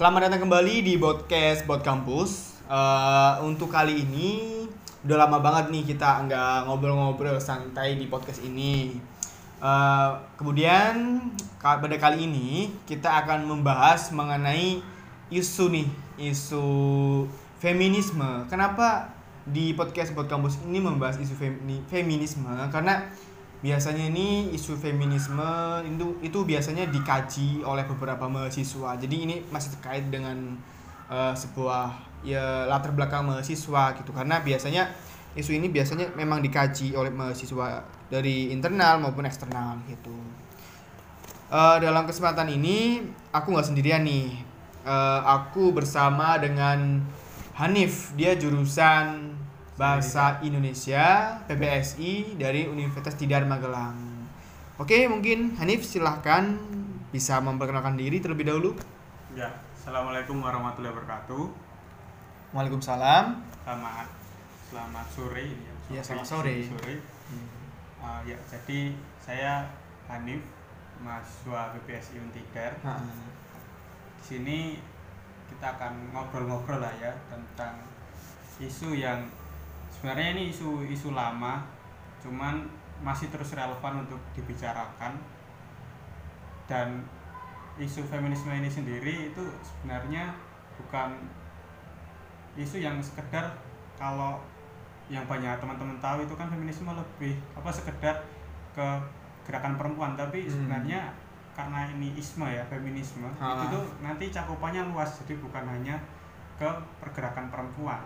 Selamat datang kembali di podcast Bot Kampus. Eh, untuk kali ini udah lama banget nih kita nggak ngobrol-ngobrol santai di podcast ini. Eh, kemudian pada kali ini kita akan membahas mengenai isu nih, isu feminisme. Kenapa di podcast Bot Kampus ini membahas isu femi- feminisme? Karena biasanya ini isu feminisme itu itu biasanya dikaji oleh beberapa mahasiswa. Jadi ini masih terkait dengan eh, sebuah ya latar belakang mahasiswa gitu. Karena biasanya isu ini biasanya memang dikaji oleh mahasiswa dari internal maupun eksternal gitu. Eh, dalam kesempatan ini aku nggak sendirian nih. Eh, aku bersama dengan Hanif. Dia jurusan Bahasa Indonesia PBSI dari Universitas Tidar Magelang. Oke, mungkin Hanif silahkan bisa memperkenalkan diri terlebih dahulu. Ya, assalamualaikum warahmatullahi wabarakatuh. Waalaikumsalam. Selamat selamat sore ini ya. Iya, selamat sore. Sore. Uh, ya, jadi saya Hanif, mahasiswa BPSI Untidar. Nah, Di sini kita akan ngobrol-ngobrol lah ya tentang isu yang sebenarnya ini isu isu lama, cuman masih terus relevan untuk dibicarakan. Dan isu feminisme ini sendiri itu sebenarnya bukan isu yang sekedar kalau yang banyak teman-teman tahu itu kan feminisme lebih apa sekedar ke gerakan perempuan tapi Hmm. sebenarnya karena ini isme ya feminisme Ah. itu tuh nanti cakupannya luas jadi bukan hanya ke pergerakan perempuan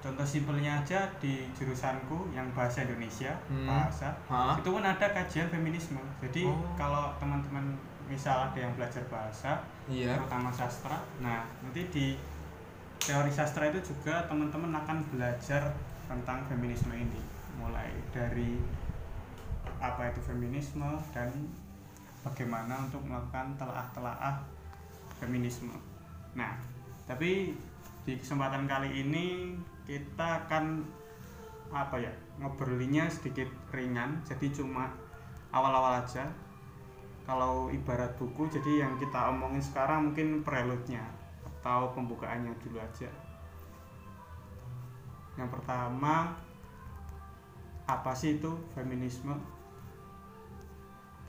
contoh simpelnya aja di jurusanku yang bahasa Indonesia Hmm. bahasa Hah? itu kan ada kajian feminisme jadi Oh. kalau teman-teman misal ada yang belajar bahasa Iya. terutama sastra nah nanti di teori sastra itu juga teman-teman akan belajar tentang feminisme ini mulai dari apa itu feminisme dan bagaimana untuk melakukan telaah-telaah feminisme nah tapi di kesempatan kali ini kita akan apa ya ngobrolinya sedikit ringan. Jadi cuma awal-awal aja. Kalau ibarat buku jadi yang kita omongin sekarang mungkin prelude-nya atau pembukaannya dulu aja. Yang pertama apa sih itu feminisme?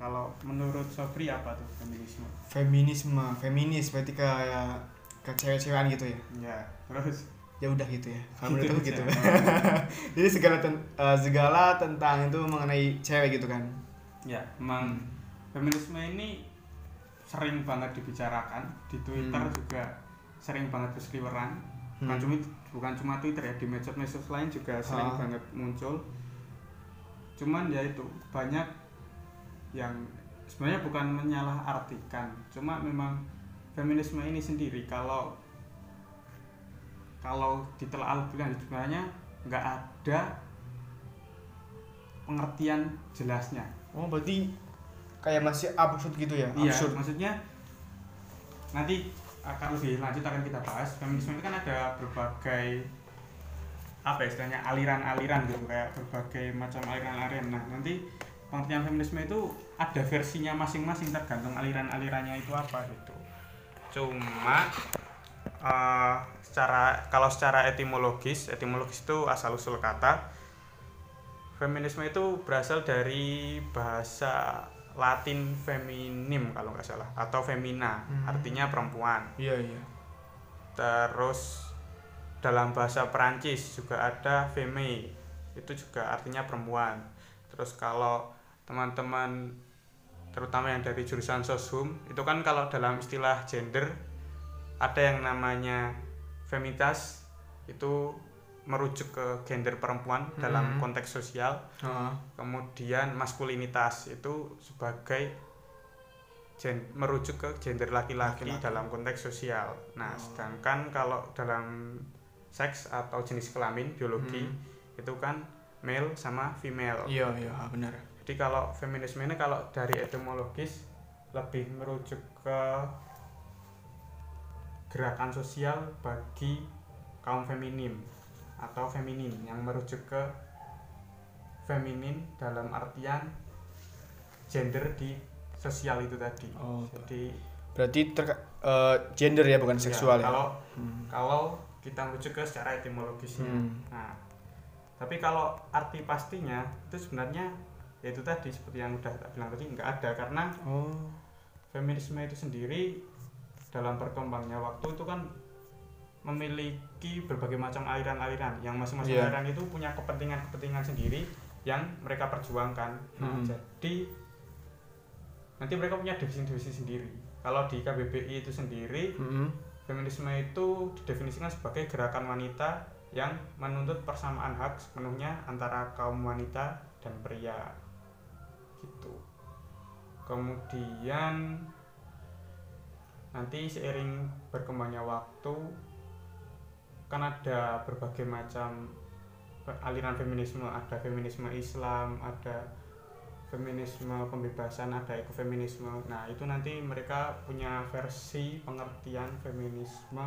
Kalau menurut Sobri apa tuh feminisme? Feminisme, feminis berarti kayak ke cewek-cewekan gitu ya. ya terus Ya udah gitu ya. Kalau menurut aku gitu. aja. Jadi segala ten- eh, segala tentang itu mengenai cewek gitu kan. ya emang feminisme ini sering banget dibicarakan di Twitter Hmm. juga sering banget berseliweran bukan Hmm. cuma bukan cuma Twitter ya di medsos-medsos lain juga sering Ah. banget muncul cuman ya itu banyak yang sebenarnya bukan menyalahartikan cuma memang feminisme ini sendiri kalau kalau ditelaah lebih lanjut sebenarnya nggak ada pengertian jelasnya Oh, berarti kayak masih absurd gitu ya? Iya, Absurd. maksudnya nanti akan lebih lanjut akan kita bahas. Feminisme itu kan ada berbagai apa ya istilahnya aliran-aliran gitu kayak berbagai macam aliran-aliran. Nah, nanti pengertian feminisme itu ada versinya masing-masing tergantung aliran-alirannya itu apa gitu. Cuma eh, secara kalau secara etimologis, etimologis itu asal usul kata feminisme itu berasal dari bahasa Latin feminim kalau nggak salah atau femina Hmm. artinya perempuan Iya, iya. terus dalam bahasa Perancis juga ada femme itu juga artinya perempuan terus kalau teman-teman terutama yang dari jurusan soshum itu kan kalau dalam istilah gender ada yang namanya feminitas itu merujuk ke gender perempuan dalam Hmm. konteks sosial Heeh. kemudian maskulinitas itu sebagai gen- merujuk ke gender laki-laki Laki-laki. dalam konteks sosial. Nah, Oh. sedangkan kalau dalam seks atau jenis kelamin biologi Hmm. itu kan male sama female. Iya, iya, benar. Jadi kalau feminisme ini kalau dari etimologis lebih merujuk ke gerakan sosial bagi kaum feminim atau feminin yang merujuk ke feminin dalam artian gender di sosial itu tadi. Oh, Jadi Berarti ter eh, gender ya bukan Iya, seksual ya. kalau Hmm. kalau kita merujuk ke secara etimologisnya Hmm. nah tapi kalau arti pastinya itu sebenarnya ya itu tadi seperti yang udah tak bilang tadi nggak ada karena Oh. feminisme itu sendiri dalam berkembangnya waktu itu kan memiliki berbagai macam aliran-aliran yang masing-masing Iya. aliran itu punya kepentingan-kepentingan sendiri yang mereka perjuangkan. Nah, Hmm. jadi nanti mereka punya divisi-divisi sendiri. Kalau di KBBI itu sendiri, Mm-mm. feminisme itu didefinisikan sebagai gerakan wanita yang menuntut persamaan hak sepenuhnya antara kaum wanita dan pria. Gitu. Kemudian nanti seiring berkembangnya waktu kan ada berbagai macam aliran feminisme, ada feminisme Islam, ada feminisme pembebasan, ada ekofeminisme. Nah, itu nanti mereka punya versi pengertian feminisme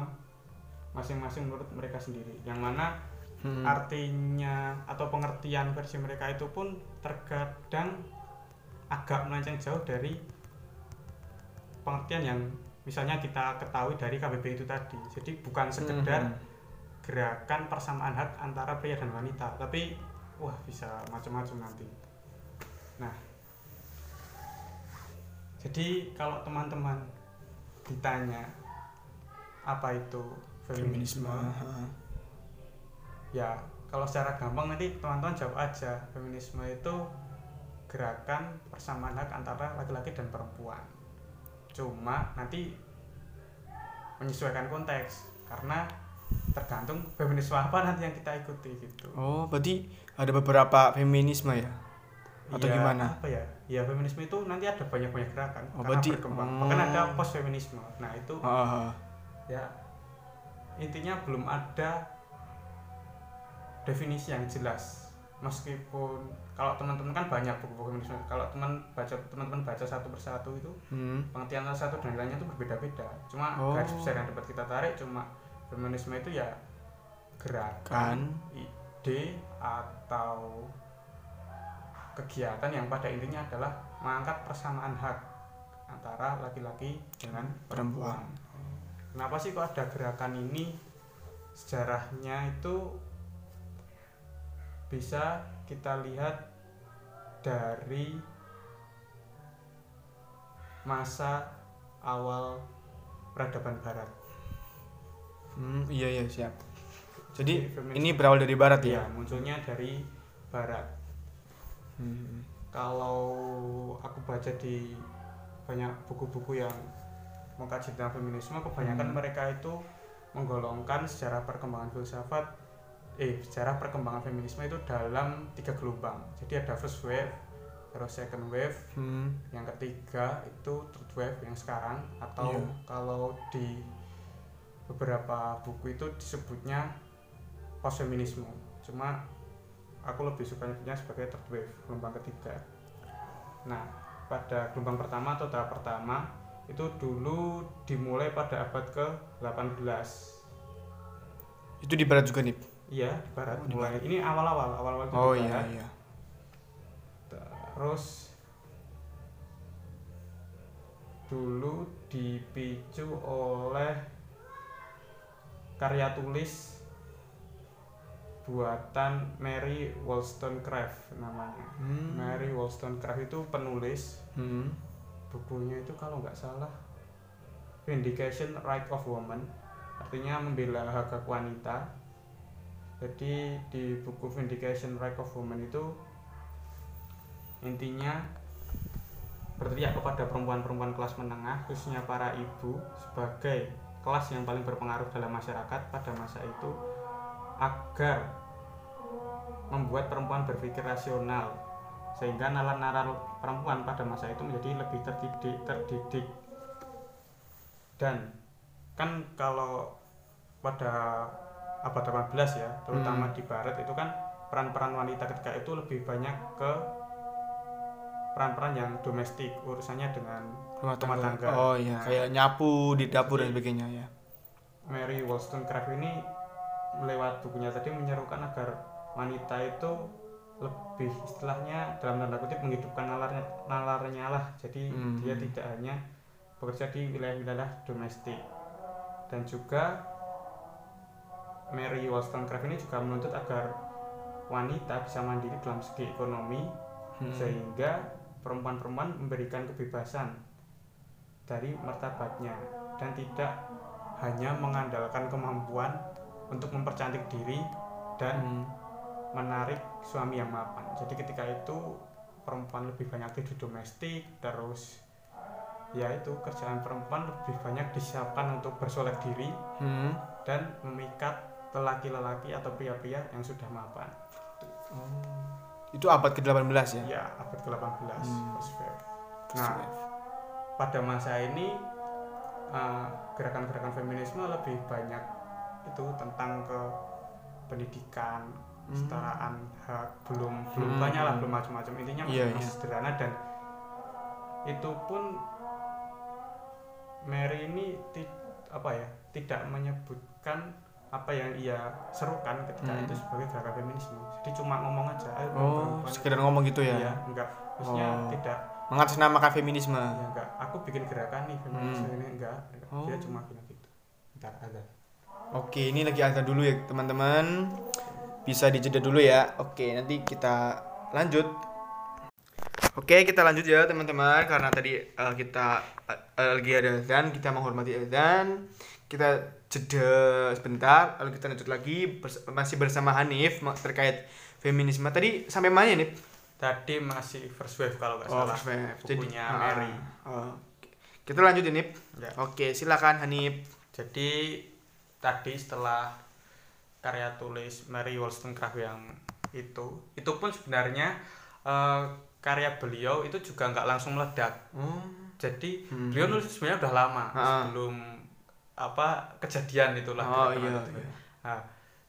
masing-masing menurut mereka sendiri. Yang mana Hmm. artinya atau pengertian versi mereka itu pun terkadang agak melenceng jauh dari pengertian yang misalnya kita ketahui dari KBB itu tadi. Jadi bukan sekedar Mhm. gerakan persamaan hak antara pria dan wanita, tapi wah bisa macam-macam nanti. Nah, jadi kalau teman-teman ditanya apa itu feminisme. feminisme, ya kalau secara gampang nanti teman-teman jawab aja feminisme itu gerakan persamaan hak antara laki-laki dan perempuan cuma nanti menyesuaikan konteks karena tergantung feminisme apa nanti yang kita ikuti gitu Oh, berarti ada beberapa feminisme ya? Atau Ya, gimana? apa ya ya feminisme itu nanti ada banyak-banyak gerakan Oh, karena berarti- berkembang oh. bahkan ada post feminisme nah itu ah. ya intinya belum ada definisi yang jelas meskipun kalau teman-teman kan banyak buku-buku feminisme kalau teman baca teman-teman baca satu persatu itu Hmm. pengertian salah satu dan lainnya itu berbeda-beda cuma Oh. garis besar yang dapat kita tarik cuma feminisme itu ya gerakan Kan. ide atau kegiatan yang pada intinya adalah mengangkat persamaan hak antara laki-laki dengan Perempuan. Kenapa sih kok ada gerakan ini? Sejarahnya itu bisa kita lihat dari masa awal peradaban barat. Hmm, iya iya siap. Jadi feminisme- ini berawal dari barat ya? Iya, munculnya dari barat. Hmm. Kalau aku baca di banyak buku-buku yang mengkaji tentang feminisme, kebanyakan Hmm. mereka itu menggolongkan sejarah perkembangan filsafat, eh sejarah perkembangan feminisme itu dalam tiga gelombang. Jadi ada first wave, terus second wave, Hmm. yang ketiga itu third wave yang sekarang, atau Iya. kalau di beberapa buku itu disebutnya post feminisme. Cuma aku lebih suka nyebutnya sebagai third wave, gelombang ketiga. Nah, pada gelombang pertama atau tahap pertama itu dulu dimulai pada abad ke-18. Itu di barat juga nih. Iya, di barat Oh, di mulai. Ini awal-awal, awal-awal itu Oh di iya barat. iya. Terus dulu dipicu oleh karya tulis buatan Mary Wollstonecraft namanya. Hmm. Mary Wollstonecraft itu penulis Hmm. bukunya itu kalau nggak salah Vindication Right of Woman artinya membela hak hak wanita jadi di buku Vindication Right of Woman itu intinya berteriak kepada perempuan-perempuan kelas menengah khususnya para ibu sebagai kelas yang paling berpengaruh dalam masyarakat pada masa itu agar membuat perempuan berpikir rasional sehingga nalar-nalar perempuan pada masa itu menjadi lebih terdidik terdidik. Dan kan kalau pada abad 18 ya terutama Hmm. di barat itu kan peran-peran wanita ketika itu lebih banyak ke peran-peran yang domestik urusannya dengan Rumah Rumah tangga. tangga. Oh iya, Nah. kayak nyapu di dapur dan Jadi- sebagainya ya. Mary Wollstonecraft ini lewat bukunya tadi menyerukan agar wanita itu lebih istilahnya dalam tanda kutip menghidupkan nalarnya nalarnya lah jadi Hmm. dia tidak hanya bekerja di wilayah-wilayah domestik dan juga Mary Wollstonecraft ini juga menuntut agar wanita bisa mandiri dalam segi ekonomi Hmm. sehingga perempuan-perempuan memberikan kebebasan dari martabatnya dan tidak hanya mengandalkan kemampuan untuk mempercantik diri dan Hmm. menarik suami yang mapan. Jadi ketika itu perempuan lebih banyak di domestik, terus ya itu kerjaan perempuan lebih banyak disiapkan untuk bersolek diri Hmm. dan memikat lelaki-lelaki atau pria-pria yang sudah mapan. Itu abad ke-18 ya? Ya, abad ke-18 Hmm. first wave. Nah, pada masa ini eh, gerakan-gerakan feminisme lebih banyak itu tentang ke pendidikan, Hmm. kesetaraan hak belum belum Hmm. banyak lah belum macam-macam intinya masih, Iya, masih iya. sederhana dan itu pun Mary ini apa ya tidak menyebutkan apa yang ia serukan ketika Hmm. itu sebagai gerakan feminisme jadi cuma ngomong aja ayo Oh, perempuan sekedar ngomong gitu ya? Iya, enggak maksudnya Oh. tidak Mengatasnamakan feminisme. ya enggak aku bikin gerakan nih feminisme Hmm. ini enggak, enggak. Oh. dia cuma bilang gitu ntar ada Oke, ini lagi ada dulu ya teman-teman. Bisa dijeda dulu ya. Oke, nanti kita lanjut. Oke, kita lanjut ya teman-teman karena tadi eh, kita eh, lagi ada azan, kita menghormati azan. Kita jeda sebentar, lalu kita lanjut lagi bers- masih bersama Hanif terkait feminisme. Tadi sampai mana nih? tadi masih first wave kalau nggak salah first wave. bukunya ah, Mary oh, oke. Kita lanjut ya, Nip. Ya. Oke, silakan Hanif. Jadi tadi setelah karya tulis Mary Wollstonecraft yang itu, itu pun sebenarnya eh, karya beliau itu juga nggak langsung meledak. Oh. Jadi Hmm. beliau nulis sebenarnya udah lama Ah. sebelum apa kejadian itulah. Oh iya, itu. iya. Nah,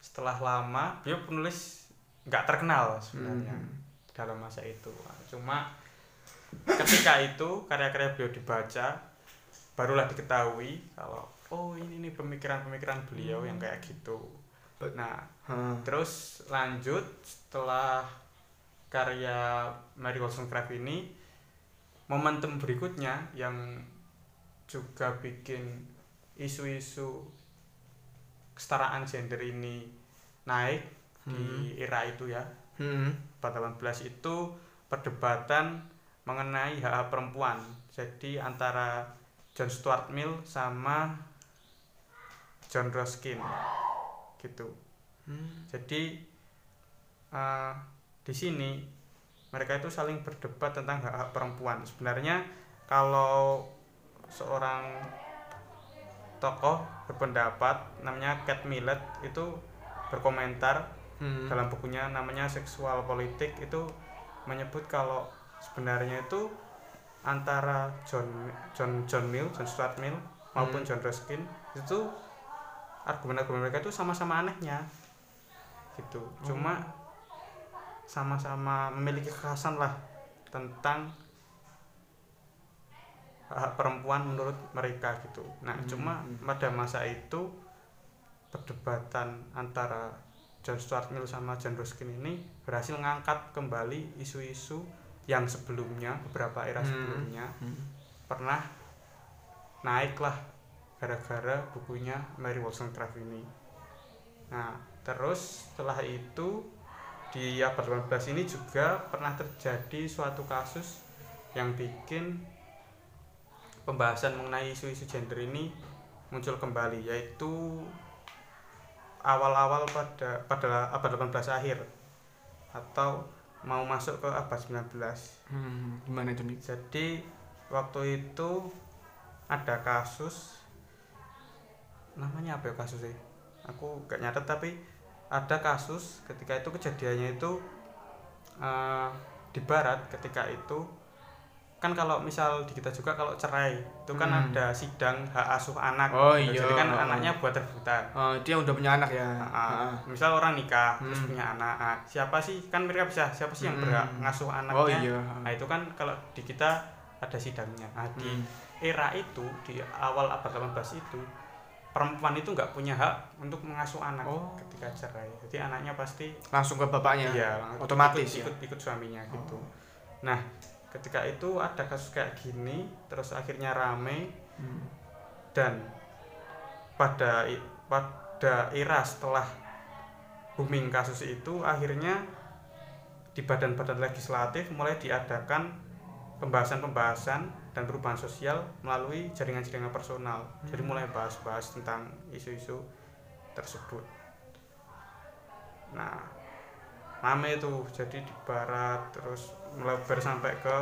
setelah lama beliau penulis nggak terkenal sebenarnya Hmm. dalam masa itu. Cuma ketika itu karya-karya beliau dibaca barulah diketahui kalau oh ini nih pemikiran-pemikiran beliau yang kayak gitu. Nah, Hah. terus lanjut setelah karya Mary Wollstonecraft ini momentum berikutnya yang juga bikin isu-isu kesetaraan gender ini naik di era itu ya. Hmm. abad 18 itu perdebatan mengenai hak, hak perempuan. Jadi antara John Stuart Mill sama John Ruskin gitu. Hmm. jadi eh, di sini mereka itu saling berdebat tentang hak hak perempuan. Sebenarnya kalau seorang tokoh berpendapat namanya Kate Millett itu berkomentar Hmm. dalam bukunya namanya seksual politik itu menyebut kalau sebenarnya itu antara John John John Mill John Stuart Mill maupun Hmm. John Ruskin itu argumen-argumen mereka itu sama-sama anehnya gitu cuma sama-sama memiliki kekhasan lah tentang hak perempuan menurut mereka gitu nah Hmm, cuma hmm. pada masa itu perdebatan antara John Stuart Mill sama John Ruskin ini berhasil ngangkat kembali isu-isu yang sebelumnya beberapa era Hmm. sebelumnya Hmm. pernah naik lah gara-gara bukunya Mary Wollstonecraft ini. Nah, terus setelah itu di abad 18 ini juga pernah terjadi suatu kasus yang bikin pembahasan mengenai isu-isu gender ini muncul kembali yaitu awal-awal pada pada abad 18 akhir atau mau masuk ke abad 19. Hmm. Gimana itu nih? Jadi waktu itu ada kasus namanya apa ya kasusnya? Aku gak nyatet tapi ada kasus ketika itu kejadiannya itu eh, di barat ketika itu kan kalau misal di kita juga kalau cerai itu kan Hmm. ada sidang hak asuh anak Oh, Gitu. iya. jadi kan anaknya buat rebutan Oh, dia udah punya anak ya. Nah, Ah. misal orang nikah terus Hmm. punya anak nah, siapa sih kan mereka bisa siapa sih yang Hmm. berhak ngasuh anaknya Oh iya. Nah itu kan kalau di kita ada sidangnya. Nah di Hmm. era itu di awal abad 18 itu perempuan itu nggak punya hak untuk mengasuh anak Oh. ketika cerai. Jadi anaknya pasti Langsung ke bapaknya. iya Otomatis ikut, ya. ikut, ikut suaminya gitu. Oh. Nah ketika itu ada kasus kayak gini terus akhirnya rame Hmm. dan pada pada era setelah booming kasus itu akhirnya di badan-badan legislatif mulai diadakan pembahasan-pembahasan dan perubahan sosial melalui jaringan-jaringan personal. Jadi mulai bahas-bahas tentang isu-isu tersebut. Nah rame itu jadi di barat terus melebar sampai ke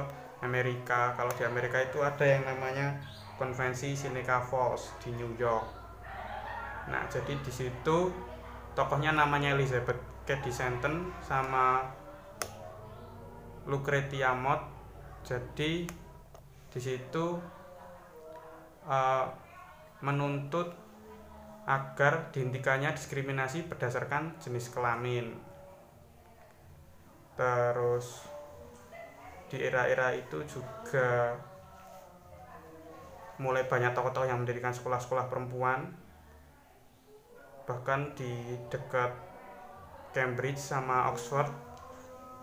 Amerika. Kalau di Amerika itu ada yang namanya konvensi Seneca Falls di New York. Nah jadi di situ tokohnya namanya Elizabeth Cady Stanton sama Lucretia Mott. Jadi di situ eh, menuntut agar dihentikannya diskriminasi berdasarkan jenis kelamin. Terus di era-era itu juga mulai banyak tokoh-tokoh yang mendirikan sekolah-sekolah perempuan bahkan di dekat Cambridge sama Oxford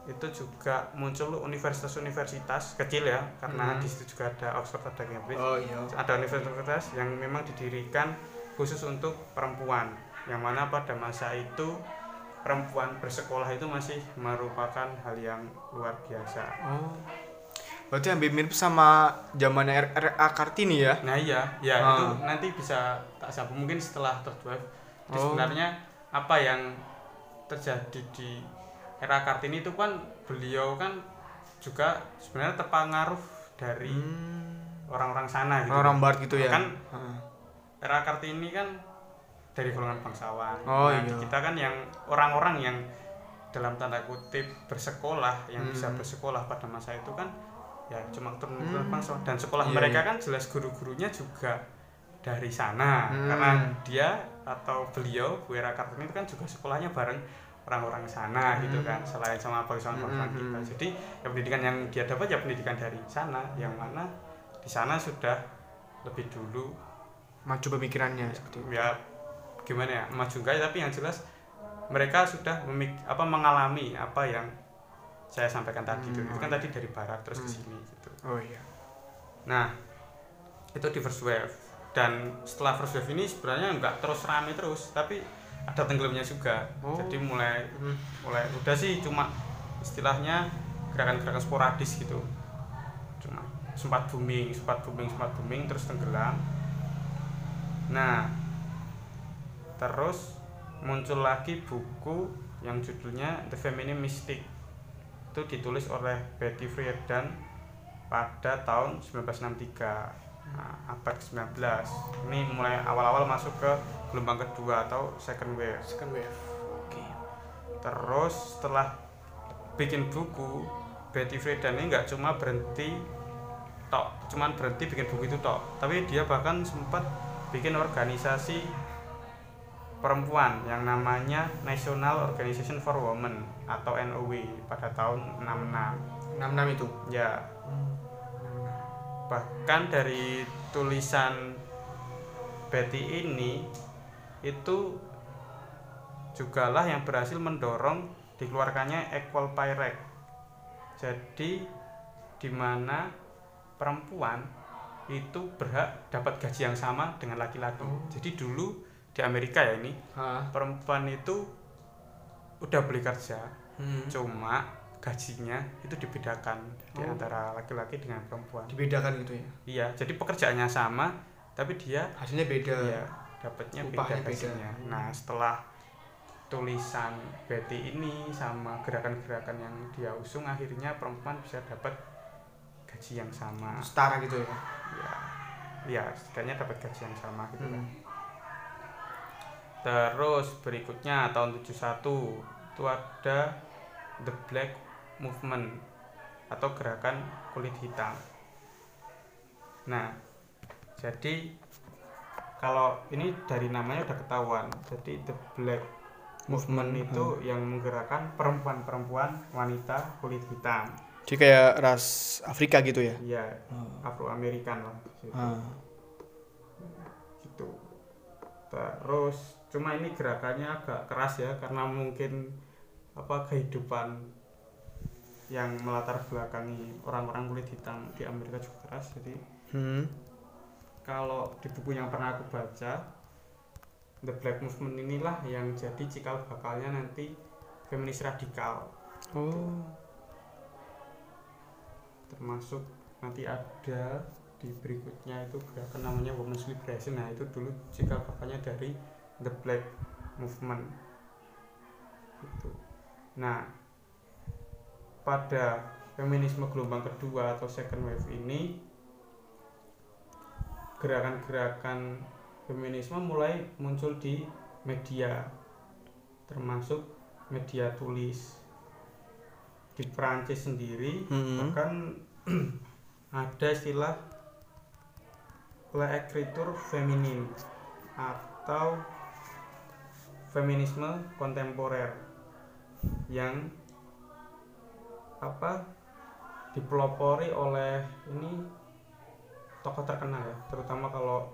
itu juga muncul universitas-universitas kecil ya karena Hmm. di situ juga ada Oxford ada Cambridge Oh iya. ada universitas yang memang didirikan khusus untuk perempuan yang mana pada masa itu perempuan bersekolah itu masih merupakan hal yang luar biasa Oh. Berarti hampir mirip sama zamannya RA Kartini ya? nah iya ya Ah. itu nanti bisa tak sambung mungkin setelah third wave Jadi Oh. sebenarnya apa yang terjadi di era Kartini itu kan beliau kan juga sebenarnya terpengaruh dari Hmm. orang-orang sana gitu Orang barat gitu ya? Kan Heeh. era Kartini kan dari golongan bangsawan. Oh, Nah, iya. Kita kan yang orang-orang yang dalam tanda kutip bersekolah, yang bisa Hmm. bersekolah pada masa itu kan ya cuma turun Hmm. bangsawan dan sekolah Iya, mereka iya. kan jelas guru-gurunya juga dari sana Hmm. karena dia atau beliau Bu Era Kartini itu kan juga sekolahnya bareng orang-orang sana gitu Hmm. kan selain sama bangsawan-bangsawan Hmm, kita hmm. jadi ya pendidikan yang dia dapat ya pendidikan dari sana yang mana di sana sudah lebih dulu Maju pemikirannya seperti itu. ya gimana ya maju ya, tapi yang jelas mereka sudah memik apa mengalami apa yang saya sampaikan tadi itu Hmm. itu kan tadi dari barat terus ke Hmm. sini gitu Oh iya. nah itu di first wave dan setelah first wave ini sebenarnya nggak terus rame terus tapi ada tenggelamnya juga Oh. jadi mulai Hmm. mulai udah sih cuma istilahnya gerakan-gerakan sporadis gitu cuma sempat booming sempat booming sempat booming terus tenggelam nah terus muncul lagi buku yang judulnya The Feminine Mystic. Itu ditulis oleh Betty Friedan pada tahun 1963 nah, abad 19 ini mulai awal-awal masuk ke gelombang kedua atau second wave. Second wave. Oke. Terus setelah bikin buku, Betty Friedan ini nggak cuma berhenti tok, cuman berhenti bikin buku itu tok, tapi dia bahkan sempat bikin organisasi perempuan yang namanya National Organization for Women atau NOW pada tahun 66. 66 itu. Ya, bahkan dari tulisan Betty ini itu jugalah yang berhasil mendorong dikeluarkannya Equal Pay Act. Jadi di mana perempuan itu berhak dapat gaji yang sama dengan laki-laki. Oh. Jadi dulu di Amerika ya ini Hah. perempuan itu udah boleh kerja, Hmm. cuma gajinya itu dibedakan di Oh. antara laki-laki dengan perempuan. Dibedakan gitu ya. Iya, jadi pekerjaannya sama, tapi dia Hasilnya beda. ya dapatnya beda Upahnya beda. gajinya. Nah, setelah tulisan Betty ini sama gerakan-gerakan yang dia usung, akhirnya perempuan bisa dapat gaji yang sama. Setara gitu ya. Ya, ya setidaknya dapat gaji yang sama gitu kan. Hmm. Terus berikutnya tahun 71 itu ada The Black Movement atau gerakan kulit hitam. Nah, jadi kalau ini dari namanya udah ketahuan. Jadi The Black Movement Hmm. itu yang menggerakkan perempuan-perempuan wanita kulit hitam. Jadi kayak ras Afrika gitu ya. Iya, Afro Amerikan lah gitu. Ah. gitu. Terus cuma ini gerakannya agak keras ya karena mungkin apa kehidupan yang melatar belakangi orang-orang kulit hitam di Amerika juga keras. Jadi Hmm. kalau di buku yang pernah aku baca The Black Movement inilah yang jadi cikal bakalnya nanti feminis radikal. Oh. Termasuk nanti ada di berikutnya itu gerakan namanya Women's Liberation. Nah itu dulu cikal bakalnya dari The Black Movement. Itu nah pada feminisme gelombang kedua atau second wave ini gerakan-gerakan feminisme mulai muncul di media termasuk media tulis. Di Prancis sendiri Hmm. bahkan ada istilah l'écriture féminine atau feminisme kontemporer yang apa dipelopori oleh ini tokoh terkenal ya terutama kalau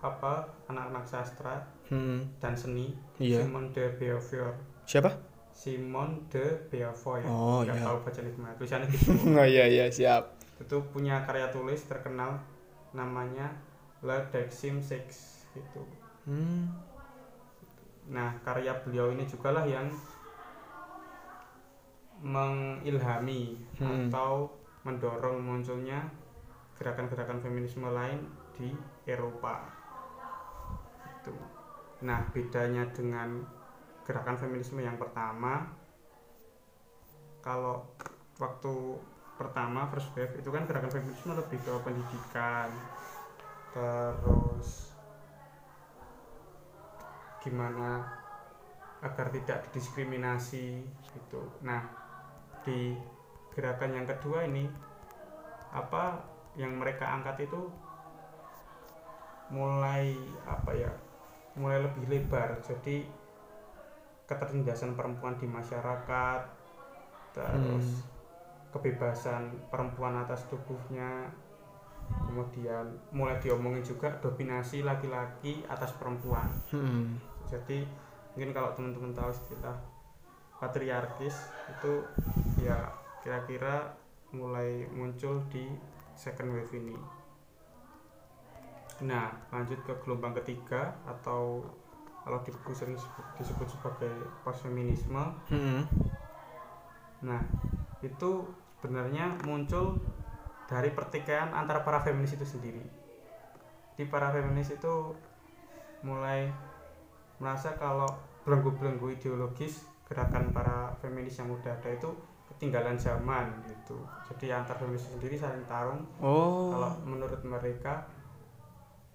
apa anak-anak sastra Hmm. dan seni Iya. Simone de Beauvoir Siapa? Simone de Beauvoir Oh, nggak iya. tahu bacanya gimana tulisannya gitu Oh iya iya siap. itu punya karya tulis terkenal namanya Le Dexim Six gitu Hmm. Nah karya beliau ini juga lah yang mengilhami Hmm. atau mendorong munculnya gerakan-gerakan feminisme lain di Eropa itu nah bedanya dengan gerakan feminisme yang pertama kalau waktu pertama first wave itu kan gerakan feminisme lebih ke pendidikan terus gimana agar tidak didiskriminasi gitu. Nah di gerakan yang kedua ini apa yang mereka angkat itu mulai apa ya mulai lebih lebar. Jadi ketertindasan perempuan di masyarakat terus kebebasan perempuan atas tubuhnya kemudian mulai diomongin juga dominasi laki-laki atas perempuan. Hmm. Jadi mungkin kalau teman-teman tahu istilah patriarkis itu ya kira-kira mulai muncul di second wave ini. Nah lanjut ke gelombang ketiga atau kalau di buku sering disebut, sebagai postfeminisme. Hmm. nah itu sebenarnya muncul dari pertikaian antara para feminis itu sendiri. Di para feminis itu mulai merasa kalau belenggu-belenggu ideologis gerakan para feminis yang udah ada itu ketinggalan zaman gitu jadi antar feminis sendiri saling tarung Oh. kalau menurut mereka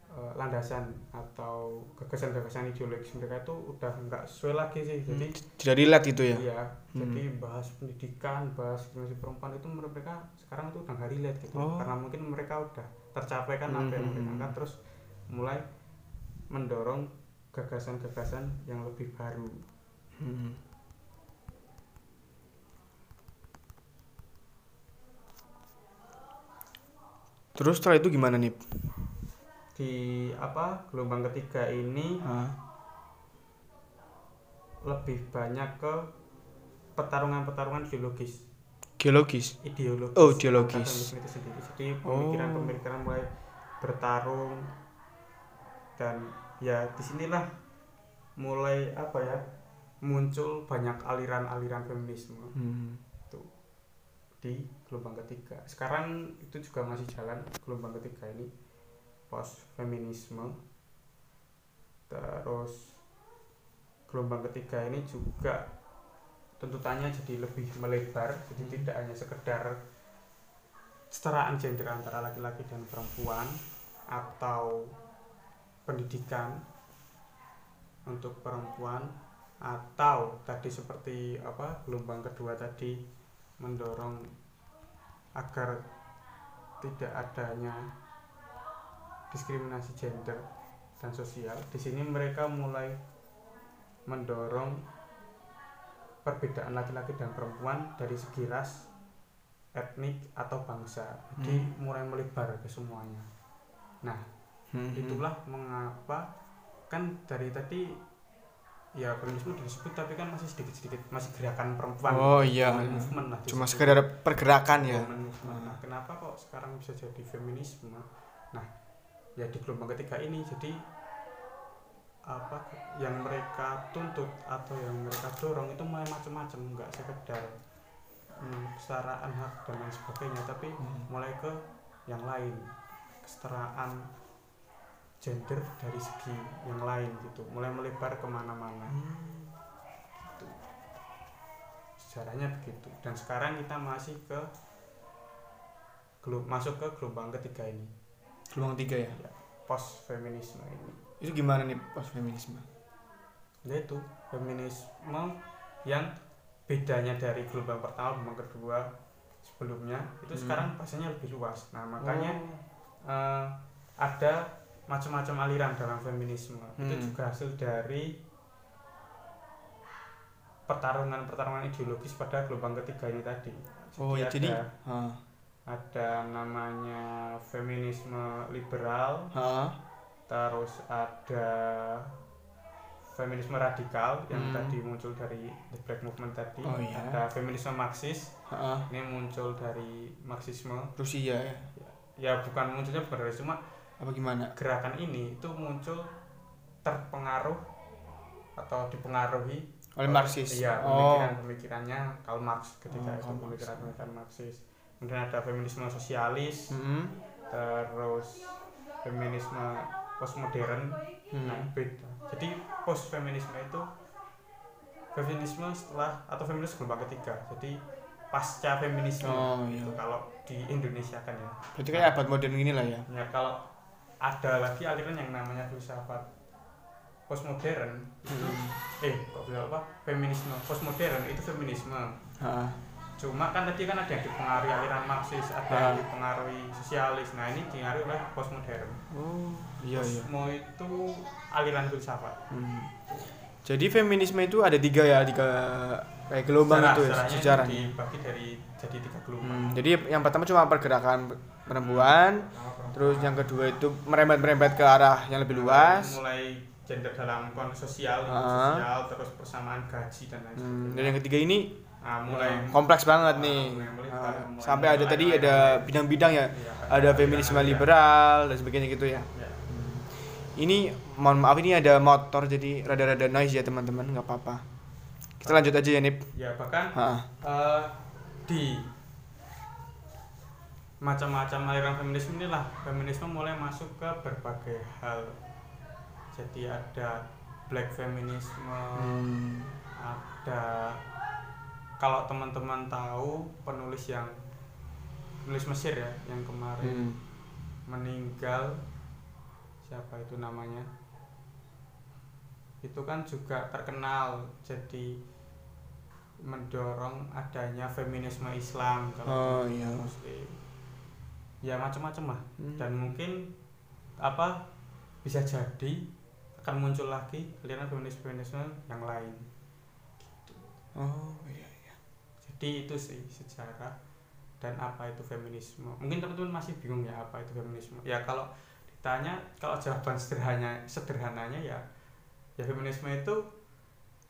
eh, landasan atau gagasan-gagasan ideologis mereka itu udah nggak sesuai lagi sih jadi Tidak relate itu ya. Iya, Hmm. jadi bahas pendidikan, bahas diskriminasi perempuan itu menurut mereka sekarang itu udah nggak relate gitu, Oh. karena mungkin mereka udah tercapai kan apa yang Hmm. mereka angkat, terus mulai mendorong gagasan-gagasan yang lebih baru. Hmm. Terus setelah itu gimana nih? Di apa gelombang ketiga ini Ah. lebih banyak ke pertarungan-pertarungan ideologis, Geologis. ideologis. Oh, ideologis. itu sendiri. Jadi pemikiran-pemikiran mulai bertarung dan ya di sinilah mulai apa ya muncul banyak aliran-aliran feminisme Hmm. di gelombang ketiga. Sekarang itu juga masih jalan gelombang ketiga ini post feminisme. Terus gelombang ketiga ini juga tuntutannya jadi lebih melebar, jadi tidak hanya sekedar kesetaraan gender antara laki-laki dan perempuan atau pendidikan untuk perempuan atau tadi seperti apa gelombang kedua tadi mendorong agar tidak adanya diskriminasi gender dan sosial. Di sini mereka mulai mendorong perbedaan laki-laki dan perempuan dari segi ras, etnik atau bangsa. Jadi mulai melebar ke semuanya. Nah, Hmm. itulah mengapa kan dari tadi ya feminisme disebut tapi kan masih sedikit-sedikit masih gerakan perempuan Oh, iya. movement lah Cuma sekedar pergerakan ya. Movement. Nah, kenapa kok sekarang bisa jadi feminisme nah ya di gelombang ketiga ini jadi apa yang mereka tuntut atau yang mereka dorong itu mulai macam-macam nggak sekedar hmm, kesetaraan hak dan lain sebagainya tapi Hmm. mulai ke yang lain kesetaraan gender dari segi yang lain gitu. Mulai melebar ke mana-mana. Gitu. sejarahnya begitu. Dan sekarang kita masih ke masuk ke gelombang ketiga ini. Gelombang tiga ya? Post feminisme ini. Itu gimana nih post feminisme yaitu feminisme yang bedanya dari gelombang pertama gelombang kedua sebelumnya itu Hmm. sekarang bahasanya lebih luas. Nah makanya Oh. eh, ada macam-macam aliran dalam feminisme. Itu Hmm. juga hasil dari pertarungan-pertarungan ideologis pada gelombang ketiga ini tadi. Oh ya jadi ada, ha. ada namanya feminisme liberal ha. terus ada feminisme radikal yang Hmm. tadi muncul dari the black movement tadi. Oh, iya. ada feminisme marxis ha. ini muncul dari marxisme. Rusia ya? Ya bukan munculnya bukan dari cuma apa gimana? Gerakan ini itu muncul terpengaruh atau dipengaruhi oleh Marxis. iya oh. pemikiran pemikirannya Karl Marx ketika Oh, itu pemikiran pemikiran Marxis. Kemudian ada feminisme sosialis Mm-mm. terus feminisme postmodern. Hmm. nah beda. Jadi post feminisme itu feminisme setelah atau feminisme gelombang ketiga. Jadi pasca feminisme Oh, iya. kalau di Indonesia kan ya. Berarti kayak abad modern gini lah ya? Ya kalau ada lagi aliran yang namanya filsafat postmodern. Hmm. eh kok bilang apa? Feminisme postmodern itu feminisme. Ha. Cuma kan tadi kan ada yang dipengaruhi aliran marxis ada Ah. yang dipengaruhi sosialis. Nah ini dipengaruhi oleh postmodern. Oh. Iya iya. Itu aliran filsafat. Hmm. Jadi feminisme itu ada tiga ya, tiga kayak gelombang Sejarah- itu ya, sejarahnya dibagi dari jadi tiga gelombang. Hmm, jadi yang pertama cuma pergerakan perempuan, terus yang kedua itu merembet-merembet ke arah yang lebih luas. mulai gender dalam konteks sosial Ah. sosial terus persamaan gaji dan lain Hmm, sebagainya dan yang ketiga ini nah, mulai kompleks banget Ah, nih. mulai melebar, Ah, mulai- sampai ada mulai- tadi mulai- ada bidang-bidang ya, Iya, ada feminisme aliran-aliran. liberal dan sebagainya gitu ya. Ya. Ini mohon maaf ini ada motor jadi rada-rada noise ya teman-teman, nggak apa-apa. Kita lanjut aja ya Nip. ya bahkan Ha. eh, di macam-macam aliran feminisme inilah feminisme mulai masuk ke berbagai hal jadi ada black feminisme Hmm. ada kalau teman-teman tahu penulis yang penulis Mesir ya yang kemarin Hmm. meninggal siapa itu namanya itu kan juga terkenal jadi mendorong adanya feminisme Islam kalau Oh, iya. Muslim ya macam-macam lah Hmm. dan mungkin apa bisa jadi akan muncul lagi aliran feminisme feminisme yang lain Oh iya iya. jadi itu sih sejarah dan apa itu feminisme mungkin teman-teman masih bingung ya apa itu feminisme ya kalau ditanya kalau jawaban sederhananya sederhananya ya ya feminisme itu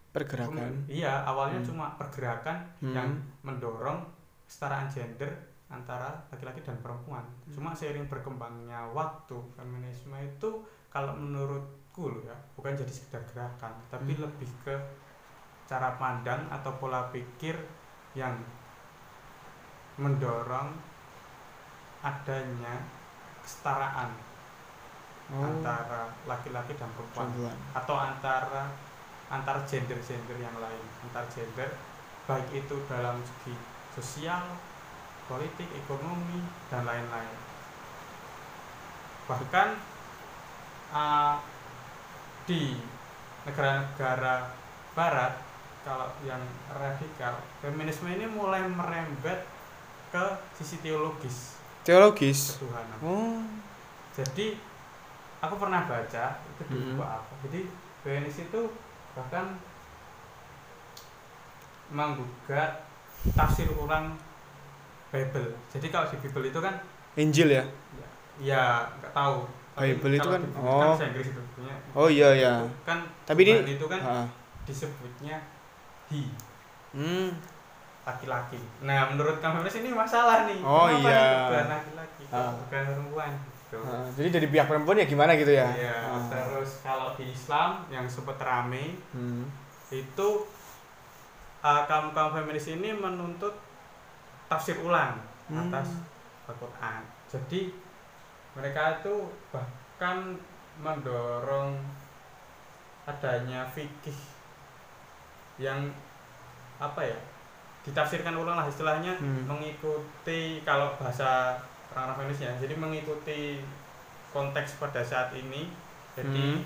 Pergerakan. iya awalnya Hmm. cuma pergerakan Hmm. yang mendorong kesetaraan gender antara laki-laki dan perempuan Hmm. cuma seiring berkembangnya waktu feminisme itu kalau menurutku loh ya bukan jadi sekedar gerakan tapi Hmm. lebih ke cara pandang atau pola pikir yang mendorong adanya kesetaraan Oh, antara laki-laki dan perempuan atau antara antar gender-gender yang lain antar gender baik itu dalam segi sosial politik ekonomi dan lain-lain bahkan uh, di negara-negara barat kalau yang radikal feminisme ini mulai merembet ke sisi teologis Teologis. ketuhanan Oh. jadi aku pernah baca itu di Mm-mm. buku apa jadi Feminis itu bahkan menggugat tafsir ulang Bible jadi kalau di Bible itu kan Injil ya. ya nggak tahu Tapi Bible itu kalau kan- di Bible oh. bahasa Inggris itu punya Oh iya ya. kan Tapi ini itu kan Ah. disebutnya he Hmm. laki-laki nah menurut kamu ini masalah nih Oh, Kenapa iya. Tuhan laki-laki Ah. bukan perempuan gitu Ah, jadi dari pihak perempuan ya gimana gitu ya Iya, Ah. terus kalau di Islam yang sempat rame Hmm. itu uh, kaum kaum feminis ini menuntut tafsir ulang Hmm. atas Al-Quran. Jadi mereka itu bahkan mendorong adanya fikih yang apa ya ditafsirkan ulang lah istilahnya Hmm. mengikuti kalau bahasa orang-orang feminis ya jadi mengikuti konteks pada saat ini jadi Hmm.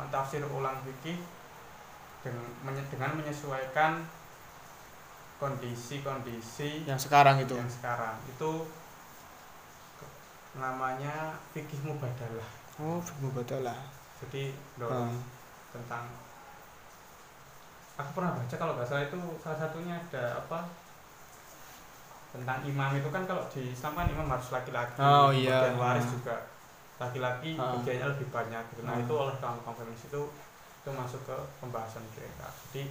mentafsir ulang fikih dengan menyesuaikan kondisi-kondisi yang sekarang itu yang sekarang itu namanya fikih mubadalah oh fikih mubadalah jadi dorong Ah. tentang aku pernah baca kalau nggak salah itu salah satunya ada apa tentang imam itu kan kalau di Islam kan imam harus laki-laki Oh, iya. bagian waris Ah. juga laki-laki bagiannya lebih banyak gitu nah Ah. itu oleh kaum kaum feminis itu itu masuk ke pembahasan mereka jadi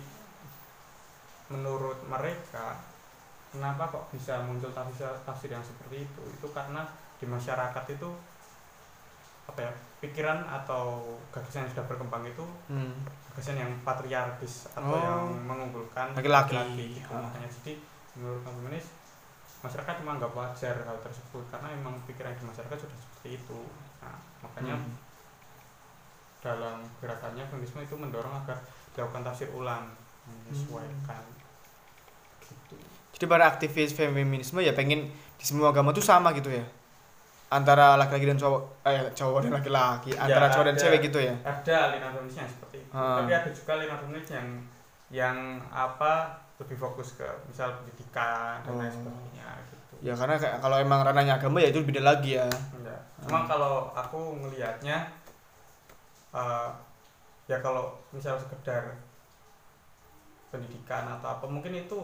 menurut mereka kenapa kok bisa muncul tafsir tafsir yang seperti itu itu karena di masyarakat itu apa ya pikiran atau gagasan yang sudah berkembang itu Hmm. gagasan yang patriarkis atau Oh. yang mengunggulkan Laki-laki. gitu. Ah. makanya jadi menurut feminis masyarakat menganggap wajar hal tersebut karena memang pikiran di masyarakat sudah seperti itu nah makanya Hmm. dalam gerakannya feminisme itu mendorong agar dilakukan tafsir ulang menyesuaikan gitu Jadi para aktivis feminisme ya pengen di semua agama tuh sama gitu ya. Antara laki-laki dan cowok, eh cowok dan laki-laki, antara cowok dan ada. cewek gitu ya. ada aliran feminis yang seperti itu Ah. tapi ada juga aliran feminis yang yang apa lebih fokus ke misal pendidikan dan lain Oh. sebagainya gitu Ya karena kayak kalau emang ranahnya agama ya itu beda lagi ya. Enggak. Cuma kalau aku ngelihatnya eh, ya kalau misal sekedar pendidikan atau apa mungkin itu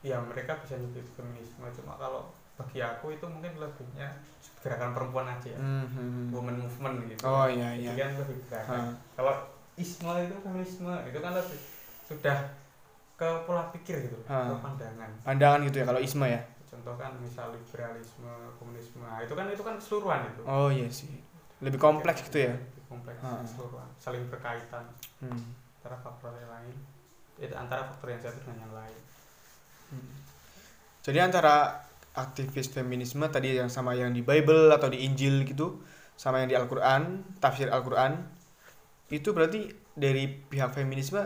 ya mereka bisa nyebut feminisme cuma kalau bagi aku itu mungkin lebihnya gerakan perempuan aja ya Hmm, hmm, woman movement gitu Oh iya Itu iya. kan lebih gerakan Ah. kalau isme itu feminisme itu kan lebih sudah ke pola pikir gitu Ah. ke pandangan Pandangan gitu ya kalau isma ya. contoh kan misal liberalisme komunisme nah, itu kan itu kan keseluruhan itu Oh iya sih. Lebih kompleks gitu ya. Lebih kompleks Ah. keseluruhan saling berkaitan Hmm. antara faktor yang lain itu antara faktor yang satu dengan yang lain Hmm. Jadi antara aktivis feminisme tadi yang sama yang di Bible atau di Injil gitu, sama yang di Al-Qur'an, tafsir Al-Qur'an, itu berarti dari pihak feminisme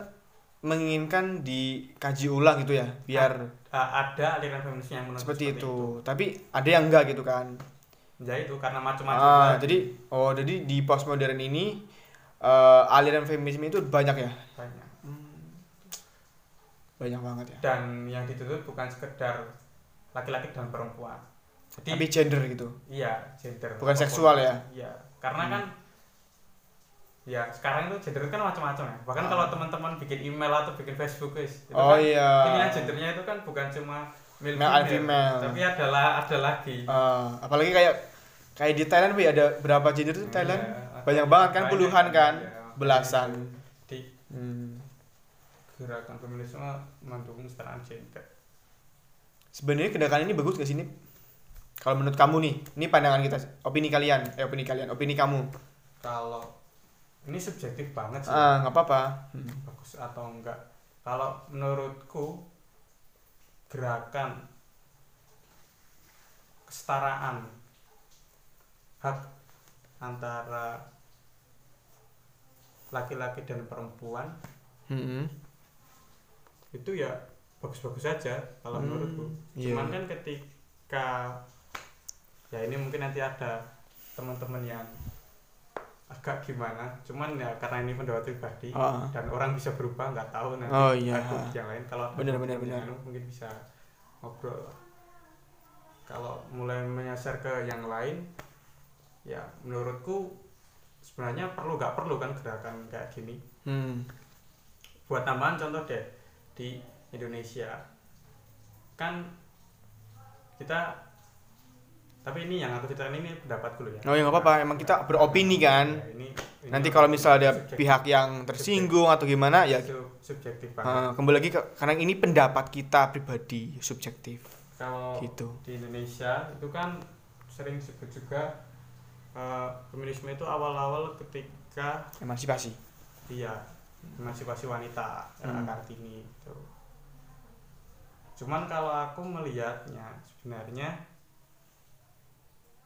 menginginkan dikaji ulang gitu ya, biar ada aliran feminis yang menurut seperti itu. Tapi ada yang enggak gitu kan. ya itu karena macam-macam Ah, jadi oh jadi di postmodern ini eh, aliran feminisme itu banyak ya. banyak Banyak banget ya. dan yang dituntut bukan sekedar laki-laki dan perempuan jadi Tapi gender gitu. iya gender Bukan seksual ya? iya karena Hmm. kan ya sekarang itu gender kan macam-macam ya bahkan Ah. kalau teman-teman bikin email atau bikin Facebook guys itu Oh kan iya. pilihan gendernya itu kan bukan cuma male, Male and female. tapi adalah ada lagi Eh, apalagi kayak kayak di Thailand Wi, ada berapa gender tuh Thailand? Ada Banyak banget kan, banyak puluhan kan? iya. Belasan. di Hmm. gerakan feminisme mendukung kesetaraan gender Sebenarnya gerakan ini bagus gak sih Nip? Kalau menurut kamu nih, ini pandangan kita, opini kalian, eh opini kalian, opini kamu. kalau ini subjektif banget sih Ah, nggak apa-apa. Hmm. bagus atau enggak kalau menurutku gerakan kesetaraan hak antara laki-laki dan perempuan Hmm. Itu ya bagus-bagus saja kalau Hmm, menurutku iya. cuman kan ketika ya ini mungkin nanti ada teman-teman yang agak gimana cuman ya karena ini pendapat pribadi Ah. dan orang bisa berubah nggak tahu nanti Oh, iya. aku yang lain kalau Benar, benar, benar. anu, mungkin bisa ngobrol kalau mulai menyasar ke yang lain ya menurutku sebenarnya perlu nggak perlu kan gerakan kayak gini Hmm. buat tambahan contoh deh di Indonesia. Kan kita tapi ini yang aku ceritakan ini pendapatku loh ya. Oh ya nggak apa-apa, emang kita beropini kan. Ya, ini, ini Nanti kalau misalnya ada subjektif. pihak yang tersinggung atau gimana ya Sub- subjektif banget. Eh, kembali lagi ke karena ini pendapat kita pribadi subjektif. Kalau gitu. di Indonesia itu kan sering disebut juga eh, feminisme itu awal-awal ketika emansipasi. Iya emansipasi wanita era Hmm. Kartini itu cuman kalau aku melihatnya sebenarnya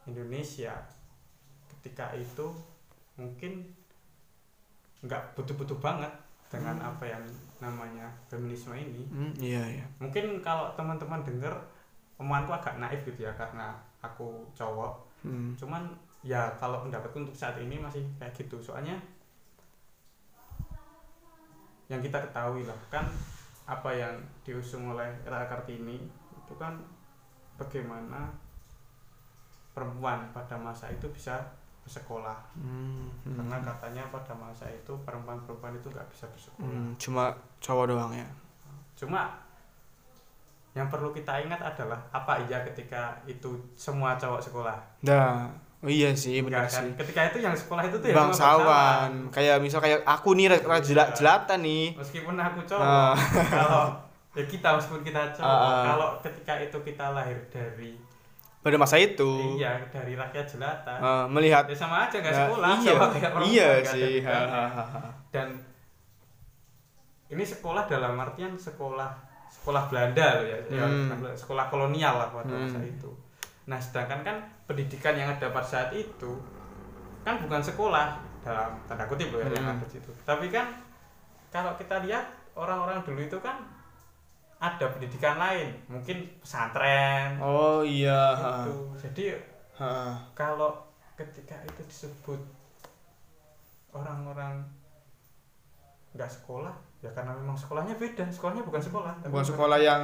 Indonesia ketika itu mungkin nggak butuh-butuh banget dengan Hmm. apa yang namanya feminisme ini hmm, iya iya mungkin kalau teman-teman dengar omonganku agak naif gitu ya karena aku cowok hmm. cuman ya kalau pendapatku untuk saat ini masih kayak gitu soalnya yang kita ketahui lah kan apa yang diusung oleh Era Kartini itu kan bagaimana perempuan pada masa itu bisa bersekolah. Hmm, hmm. karena katanya pada masa itu perempuan-perempuan itu nggak bisa bersekolah. Hmm, cuma cowok doang ya? Cuma yang perlu kita ingat adalah apa iya ketika itu semua cowok sekolah? Dah oh iya sih benar Enggak kan? sih ketika itu yang sekolah itu tuh ya cuma bangsawan kayak misal kayak aku nih ra- ra- jelat jelatan nih meskipun aku cowok Ah. kalau ya kita meskipun kita cowok ah. kalau ketika itu kita lahir dari pada masa itu iya dari rakyat jelata eh, melihat ya sama aja nggak Nah, sekolah iya sama kayak perempuan, iya sih bedanya. hahaha. dan ini sekolah dalam artian sekolah sekolah Belanda loh ya, ya Hmm. sekolah kolonial lah pada Hmm. masa itu nah sedangkan kan pendidikan yang ada pada saat itu kan bukan sekolah dalam tanda kutip loh ya yang Hmm. ada di situ. Tapi kan kalau kita lihat orang-orang dulu itu kan ada pendidikan lain. Mungkin pesantren. Oh iya itu jadi Ha. kalau ketika itu disebut orang-orang nggak sekolah ya karena memang sekolahnya beda. Sekolahnya bukan sekolah tapi bukan sekolah yang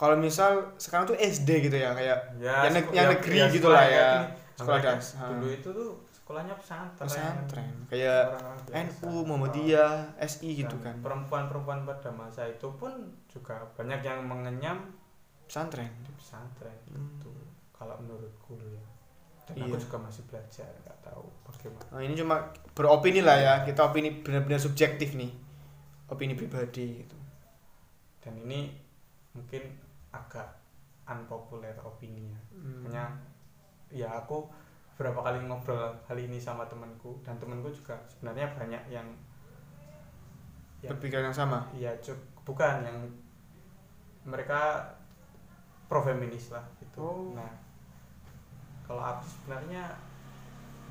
kalau misal sekarang tuh SD gitu ya kayak ya, yang seko- yang ya- negeri ya, gitu lah ya. gini. Sekolah das- dulu itu tuh sekolahnya pesantren pesantren kayak. NU Muhammadiyah SI gitu kan perempuan-perempuan pada masa itu pun juga banyak yang mengenyam pesantren di pesantren Hmm. itu kalau menurutku ya dan Iya. aku juga masih belajar nggak tahu bagaimana Nah, ini cuma beropini lah ya kita opini benar-benar subjektif nih opini pribadi gitu dan ini mungkin agak unpopular opini ya Hmm. hanya ya aku beberapa kali ngobrol hal ini sama temanku dan temanku juga sebenarnya banyak yang ya, berpikiran yang sama? Ya cuk bukan yang mereka pro feminis lah itu Oh. nah kalau aku sebenarnya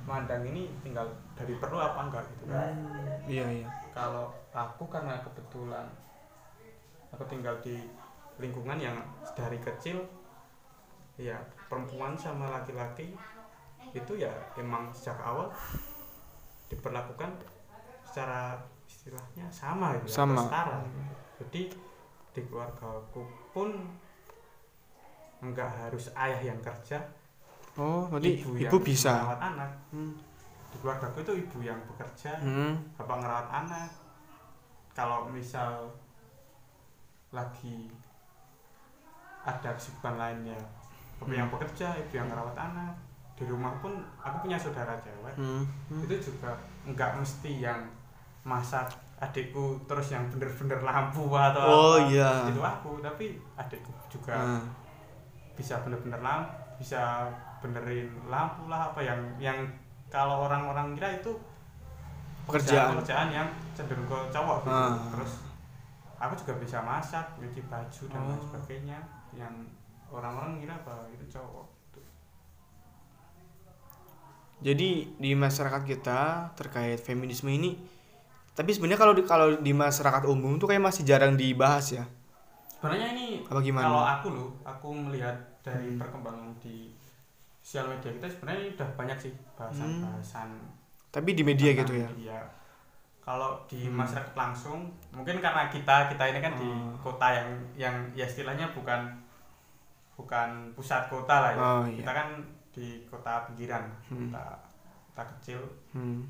mandang ini tinggal dari perlu apa enggak gitu kan. Iya iya. Kalau aku karena kebetulan aku tinggal di lingkungan yang dari kecil ya perempuan sama laki-laki itu ya emang sejak awal diperlakukan secara istilahnya sama gitu ya, Sama. setara jadi di keluarga aku pun enggak harus ayah yang kerja oh berarti ibu, yang bisa merawat anak hmm. di keluarga aku itu ibu yang bekerja Hmm. bapak ngerawat anak kalau misal lagi ada kesibukan lainnya bapak Hmm. yang bekerja ibu yang ngerawat anak di rumah pun aku punya saudara cewek Hmm. Hmm. itu juga nggak mesti yang masak adikku terus yang bener-bener lampu atau Oh, apa. iya. itu aku tapi adikku juga Ah. bisa bener-bener lampu bisa benerin lampu lah apa yang yang kalau orang-orang kira itu Pekerjaan. pekerjaan yang cenderung ke cowok gitu. Ah. terus aku juga bisa masak nyuci baju dan lain Oh. sebagainya yang orang-orang kira apa itu cowok Jadi di masyarakat kita terkait feminisme ini tapi sebenarnya kalau di kalau di masyarakat umum tuh kayak masih jarang dibahas ya. sebenarnya ini Apa gimana? kalau aku loh aku melihat dari Hmm. perkembangan di sosial media kita sebenarnya udah banyak sih bahasan-bahasan Tapi di media gitu ya. media. Kalau di Hmm. masyarakat langsung mungkin karena kita kita ini kan di Oh. kota yang yang ya istilahnya bukan bukan pusat kota lah ya Oh iya. kita kan di kota pinggiran Hmm. kota kota kecil Hmm.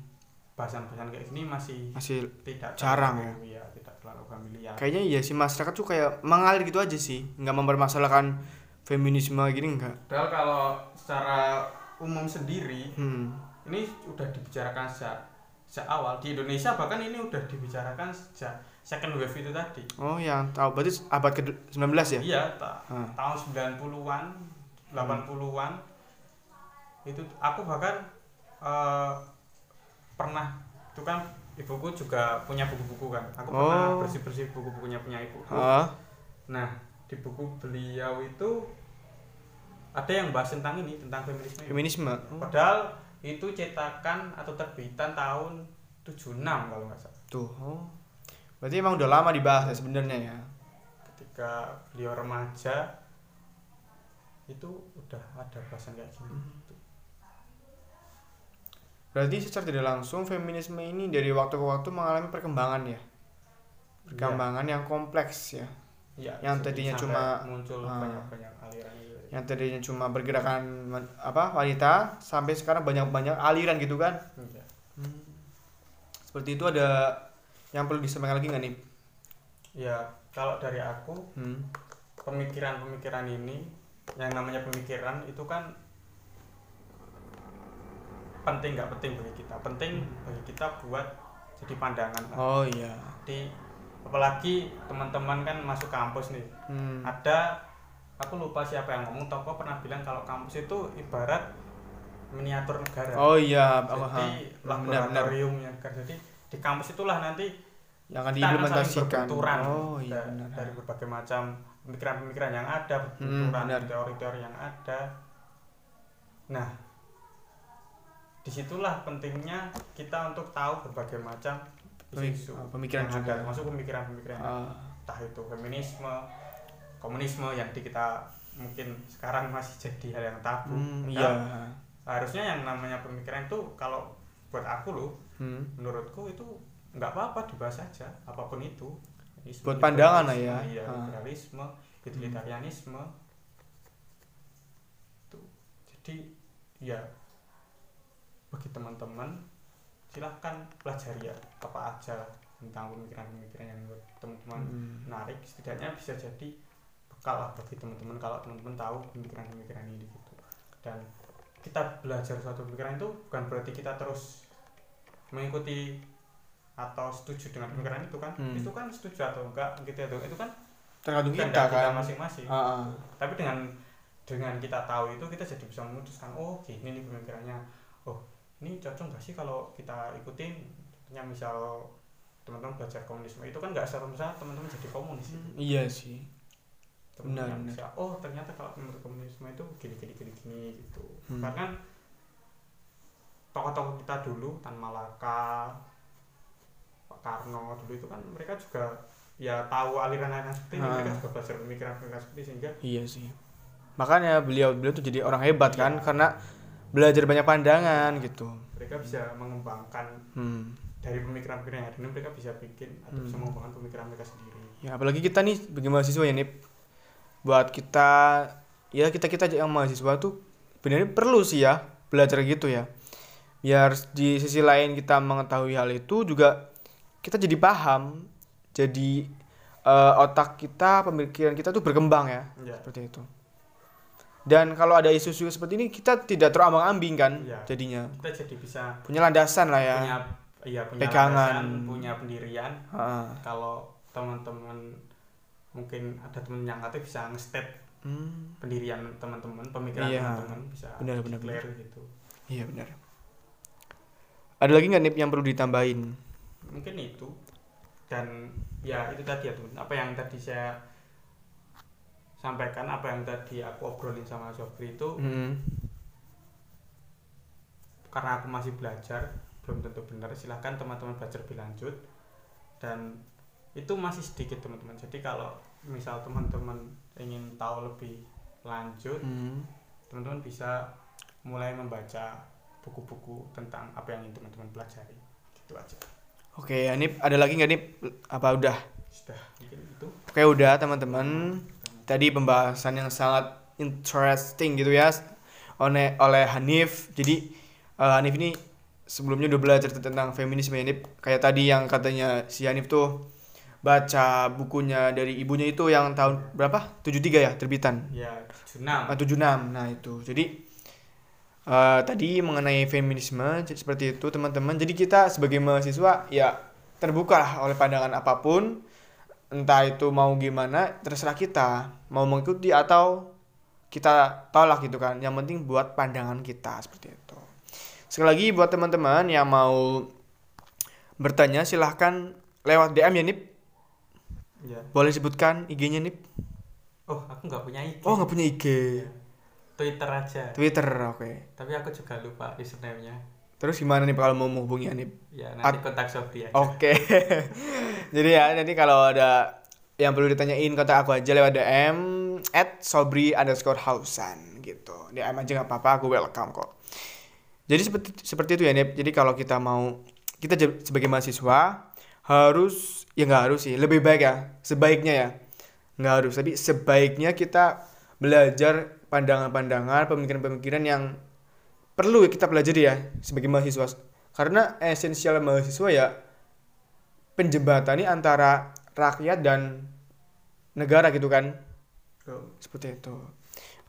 bahasan-bahasan kayak gini masih Masih tidak jarang terlalu, ya tidak terlalu familiar kayaknya iya sih masyarakat tuh kayak mengalir gitu aja sih, nggak mempermasalahkan feminisme gini enggak. padahal kalau secara umum sendiri Hmm. ini udah dibicarakan sejak sejak awal di Indonesia bahkan ini udah dibicarakan sejak second wave itu tadi Oh yang tahu berarti abad ke-19 ya? iya ta- Ah. tahun 90-an 80-an itu aku bahkan eh, pernah itu kan ibuku juga punya buku-buku kan aku pernah Oh. bersih-bersih buku-bukunya punya ibuku Ah, nah di buku beliau itu ada yang bahas tentang ini tentang feminisme ini. feminisme. padahal itu cetakan atau terbitan tahun 76 kalau nggak salah Tuh. Oh. Berarti emang udah lama dibahas ya sebenarnya ya. ketika beliau remaja itu udah ada bahasan kayak gini Berarti secara tidak langsung feminisme ini dari waktu ke waktu mengalami perkembangan ya. Perkembangan yang kompleks ya. Iya, Yang tadinya cuma- muncul ah. banyak-banyak aliran. Yang tadinya cuma bergerakan apa wanita sampai sekarang banyak-banyak aliran gitu kan. Iya. Seperti itu ada yang perlu disampaikan lagi nggak nih? Ya, kalau dari aku Hmm. pemikiran-pemikiran ini yang namanya pemikiran itu kan penting nggak penting bagi kita penting bagi kita buat jadi pandangan lah. Oh iya. di apalagi teman-teman kan masuk kampus nih Hmm. ada aku lupa siapa yang ngomong toko pernah bilang kalau kampus itu ibarat miniatur negara. Oh iya, jadi oh, benar-benar laboratoriumnya negara. Jadi di kampus itulah nanti yang akan diimplementasikan. Oh iya da- benar. dari berbagai macam pemikiran-pemikiran yang ada Hmm, berbenturan benar. teori-teori yang ada. Nah di situlah pentingnya kita untuk tahu berbagai macam ah, pemikiran yang juga. ada, masuk pemikiran-pemikiran. Ah, entah itu feminisme komunisme yang di kita mungkin sekarang masih jadi hal yang tabu hmm, iya. harusnya yang namanya pemikiran itu kalau buat aku loh Hmm. menurutku itu nggak apa-apa dibahas saja apa pun itu Feminisme, Buat pandangan lah liberalisme, ya. iya, Ah. liberalisme utilitarianisme tuh jadi ya bagi teman-teman silahkan pelajari ya apa aja tentang pemikiran-pemikiran yang menurut teman-teman Hmm. menarik setidaknya bisa jadi bekal lah bagi teman-teman kalau teman-teman tahu pemikiran-pemikiran ini gitu dan kita belajar suatu pemikiran itu bukan berarti kita terus mengikuti atau setuju dengan pemikiran itu kan Hmm. itu kan setuju atau enggak gitu itu itu kan Tergantung kita kita kan. masing-masing Ah, ah. tapi dengan dengan kita tahu itu kita jadi bisa memutuskan oh gini nih pemikirannya oh ini cocok nggak sih kalau kita ikutin Contohnya misal teman-teman belajar komunisme itu kan nggak serta merta teman-teman jadi komunis gitu. Iya sih. Teman-teman Benar, benar. bisa oh ternyata kalau menurut komunisme itu gini gini gini gini gitu Hmm. karena kan tokoh-tokoh kita dulu Tan Malaka Pak Karno dulu itu kan mereka juga ya tahu aliran-aliran seperti ini Ah. mereka juga belajar pemikiran-pemikiran seperti sehingga Iya sih. Makanya beliau beliau tuh jadi orang hebat kan karena belajar banyak pandangan gitu. mereka bisa mengembangkan Hmm. dari pemikiran-pemikiran yang ada ini mereka bisa bikin atau bisa Hmm. mengembangkan pemikiran mereka sendiri Ya apalagi kita nih sebagai mahasiswa ya Nip. Buat kita ya kita kita yang mahasiswa tuh benar perlu sih ya belajar gitu ya. Biar di sisi lain kita mengetahui hal itu juga kita jadi paham. Jadi eh, otak kita, pemikiran kita tuh berkembang ya. ya seperti itu dan kalau ada isu-isu seperti ini kita tidak terombang-ambing kan Iya. jadinya kita jadi bisa punya landasan lah ya punya iya punya Pegangan. landasan, punya pendirian Ah, kalau teman-teman mungkin ada teman yang katanya bisa nge-step hmm, pendirian teman-teman pemikiran Iya. teman-teman bisa Benar, benar, declare gitu. Iya benar. Ada lagi nggak nip yang perlu ditambahin? Mungkin itu. Dan ya itu tadi ya teman. Apa yang tadi saya sampaikan apa yang tadi aku obrolin sama Sobri itu Hmm, karena aku masih belajar belum tentu benar silahkan teman-teman belajar lebih lanjut. Dan itu masih sedikit teman-teman. Jadi kalau misal teman-teman ingin tahu lebih lanjut hmm. teman-teman bisa mulai membaca buku-buku tentang apa yang ingin teman-teman pelajari. Gitu aja. Oke ya nip ada lagi nggak nip apa udah? Sudah mungkin itu. Oke udah teman-teman. Tadi pembahasan yang sangat interesting gitu ya oleh oleh Hanif. Jadi eh, Hanif ini sebelumnya udah belajar tentang feminisme ya Nip kayak tadi yang katanya si Hanif tuh baca bukunya dari ibunya itu yang tahun berapa? 73 ya terbitan. Ya Junam Ah, 76 nah itu. Jadi eh, tadi mengenai feminisme seperti itu teman-teman. Jadi kita sebagai mahasiswa ya terbuka lah oleh pandangan apa pun. Entah itu mau gimana terserah kita. Mau mengikuti atau kita tolak gitu kan. Yang penting buat pandangan kita seperti itu. Sekali lagi buat teman-teman yang mau bertanya silahkan lewat DM ya Nip ya boleh sebutkan IG-nya Nip? Oh aku nggak punya IG oh nggak punya IG Twitter aja. Twitter oke. Tapi aku juga lupa username-nya. Terus gimana nih kalau mau menghubungi Nip? Ya nanti kontak Sofi aja. Oke. Jadi ya nanti kalau ada yang perlu ditanyain kontak aku aja lewat DM at sobri underscore hausan gitu. DM aja nggak apa-apa, aku welcome kok. Jadi seperti seperti itu ya Nip. Jadi kalau kita mau kita sebagai mahasiswa harus ya nggak harus sih, lebih baik ya, sebaiknya ya. Nggak harus, tapi sebaiknya kita belajar pandangan-pandangan, pemikiran-pemikiran yang perlu kita pelajari ya sebagai mahasiswa. Karena esensial mahasiswa ya penjembatani antara rakyat dan negara gitu kan. Seperti itu.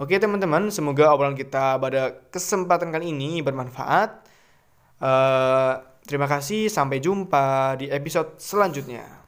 Oke teman-teman, semoga obrolan kita pada kesempatan kali ini bermanfaat. Eh, terima kasih, sampai jumpa di episode selanjutnya.